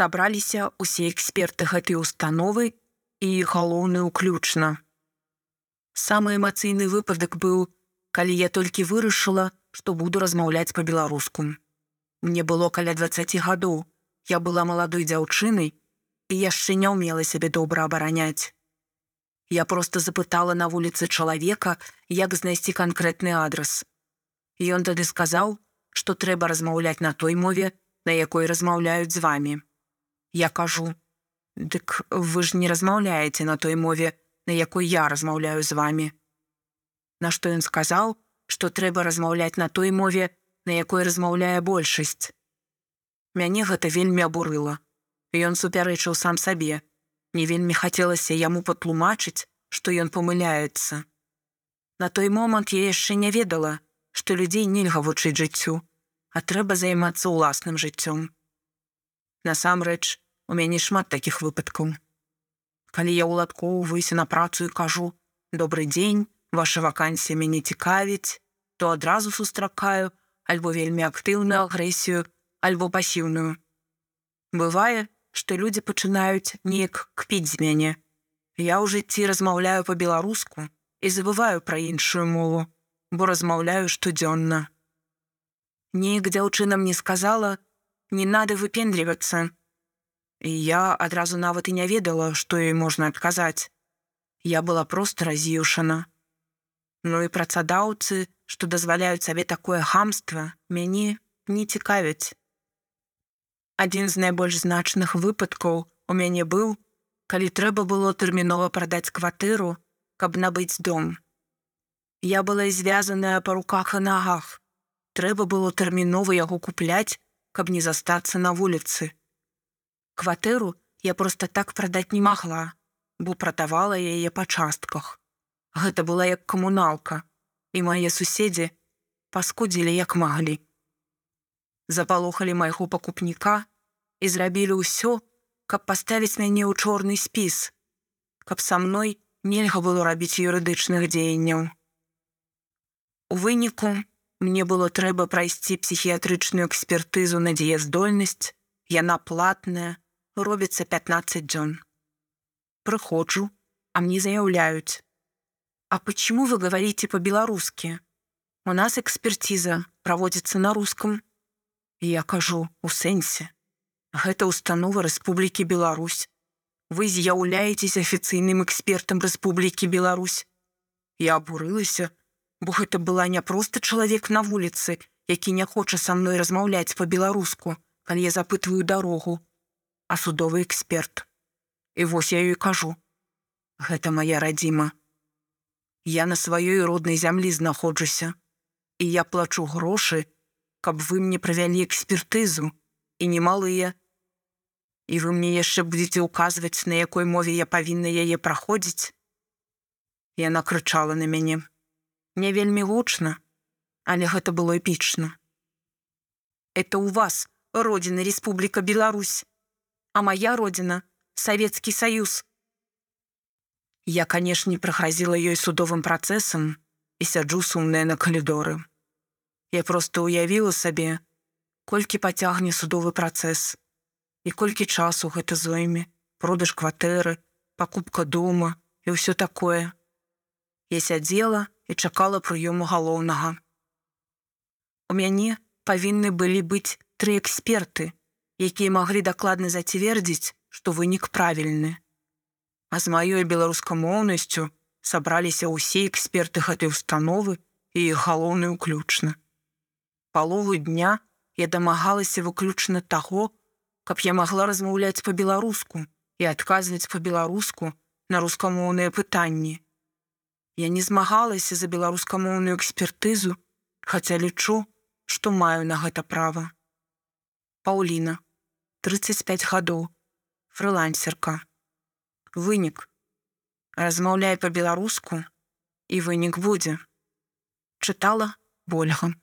сабраліся ўсе эксперты гэтай установы і галоўны ўключна. Самы эмацыйны выпадак быў, калі я толькі вырашыла, што буду размаўляць па-беларуску. Мне было каля 20 гадоў. Я была маладой дзяўчынай і яшчэ не ўмела сябе добра абараняць. Я проста запытала на вуліцы чалавека, як знайсці канкрэтны адрас. Ён тады сказаў, што трэба размаўляць на той мове, на якой размаўляюць з вами. Я кажу: « Дык вы ж не размаўляеце на той мове, на якой я размаўляю з вами. На што ён сказаў, што трэба размаўляць на той мове, на якой размаўляе большасць. Мяне гэта вельмі абурыла. Ён супярэчыў сам сабе. Не вельмі хацелася яму патлумачыць, што ён памыляецца. На той момант я яшчэ не ведала, што людзей нельга вучыць жыццю, а трэба займацца ўласным жыццём. Насамрэч, у мяне шмат такіх выпадкаў. Калі я ўладкоўваюся на працу і кажу: добрый дзень, ваша вакансія мяне цікавіць, то адразу сустракаю альбо вельмі актыўную агрэсію, альбо пасіўную. Бывае, што людзі пачынаюць неяк кпіць з мяне. Я ў жыцці размаўляю па-беларуску і забываю пра іншую мову, бо размаўляю штодзённа. Неяк дзяўчына мне сказала: не надо выпендрівацца. І я адразу нават і не ведала, што ёй можна адказаць. Я была проста раз'юшана. Ну і працадаўцы, што дазваляюць сабе такое хамства, мяне не цікавяць. Адзін з найбольш значных выпадкаў у мяне быў, калі трэба было тэрмінова прадаць кватэру, каб набыць дом. Я была звязаная па руках і нагах. Трэба было тэрмінова яго купляць, каб не застацца на вуліцы. Кватэру я проста так прадаць не магла, бо прадавала яе па частках. Гэта была як камуналка, і мае суседзі паскудзілі як маглі. Запалохалі майго пакупніка, і зрабілі ўсё, каб паставіць мяне ў чорны спіс, каб са мной нельга было рабіць юрыдычных дзеянняў. У выніку мне было трэба прайсці псіхіятрычную экспертызу на дзеяздольнасць, яна платная, робіцца 15 дзён. Прыходжу, а мне заяўляюць: « А почему вы говорите по-беларускі? У нас экспертиза праводзіцца на рускам. Я кажу у сэнсе. Гэта установа Рэспублікі Беларусь. Вы з'яўляецесь афіцыйным экспертам Рэспублікі Беларусь. Я абурылася, бо гэта была не проста чалавек на вуліцы, які не хоча са мной размаўляць па-беларуску, калі я запытваю дарогу, а судовы эксперт. І вось я ёй кажу: Гэта моя радзіма. Я на сваёй роднай зямлі знаходжуся, і я плачу грошы, каб вы мне правялі экспертызу і немалыя, і вы мне яшчэ будзеце ўказваць, на якой мове я павінна яе праходзіць. Яна крычала на мяне. Не вельмі гучна, але гэта было эпічна. Это у вас родина Республіка Беларусь, а моя родина Савецкі Саюз. Я, канешне, прахазіла ёй судовым працэсам і сяджу сумная на калідоры. Я проста ўявіла сабе, колькі пацягне судовы працэс і колькі часу гэта зойме, продаж кватэры, пакупка дома і ўсё такое. Я сядзела і чакала прыёму галоўнага. У мяне павінны былі быць тры эксперты, якія маглі дакладна зацвердзіць, што вынік правільны. А з маёй беларускамоўнасцю сабраліся ўсе эксперты гэтай установы і іх галоўны ўключна. Палову дня я дамагалася выключна таго, каб я магла размаўляць па-беларуску і адказваць па-беларуску на рускамоўныя пытанні. Я не змагалася за беларускамоўную экспертызу, хаця лічу, што маю на гэта права. Паўліна, 35 гадоў, фрылансерка. Вынік. Размаўляй па-беларуску, і вынік будзе. Чытала Больга.